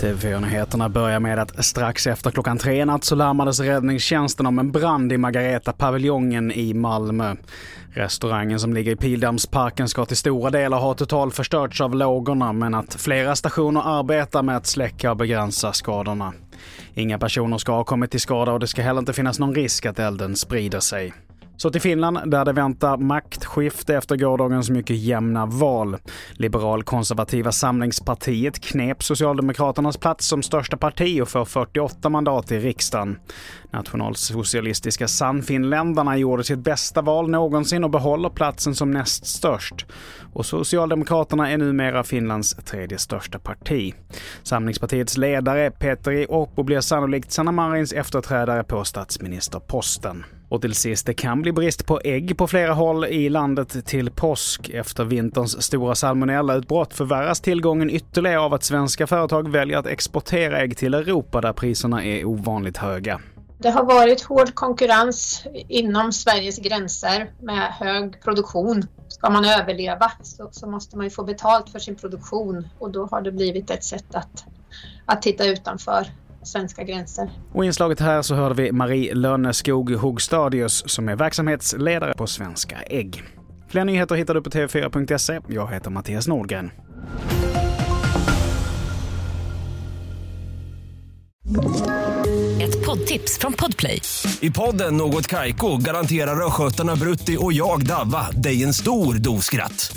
TV4-nyheterna börjar med att strax efter klockan tre natt så larmades räddningstjänsten om en brand i Margareta-paviljongen i Malmö. Restaurangen som ligger i Pildammsparken ska till stora delar ha totalförstörts av lågorna men att flera stationer arbetar med att släcka och begränsa skadorna. Inga personer ska ha kommit till skada och det ska heller inte finnas någon risk att elden sprider sig. Så till Finland där det väntar maktskifte efter gårdagens mycket jämna val. Liberal-konservativa Samlingspartiet knep Socialdemokraternas plats som största parti och får 48 mandat i riksdagen. Nationalsocialistiska Sannfinländarna gjorde sitt bästa val någonsin och behåller platsen som näst störst. Och Socialdemokraterna är numera Finlands tredje största parti. Samlingspartiets ledare Petteri Orpo blir sannolikt Sanna Marins efterträdare på statsministerposten. Och till sist, det kan bli brist på ägg på flera håll i landet till påsk. Efter vinterns stora salmonellautbrott förvärras tillgången ytterligare av att svenska företag väljer att exportera ägg till Europa där priserna är ovanligt höga. Det har varit hård konkurrens inom Sveriges gränser med hög produktion. Ska man överleva så, så måste man ju få betalt för sin produktion och då har det blivit ett sätt att, att titta utanför svenska gränser. Och i inslaget här så hörde vi Marie Löneskog Hogstadius som är verksamhetsledare på Svenska Ägg. Fler nyheter hittar du på tv4.se. Jag heter Mattias Nordgren. Ett poddtips från Podplay. I podden Något Kaiko garanterar östgötarna Brutti och jag, Davva, dig en stor dos skratt.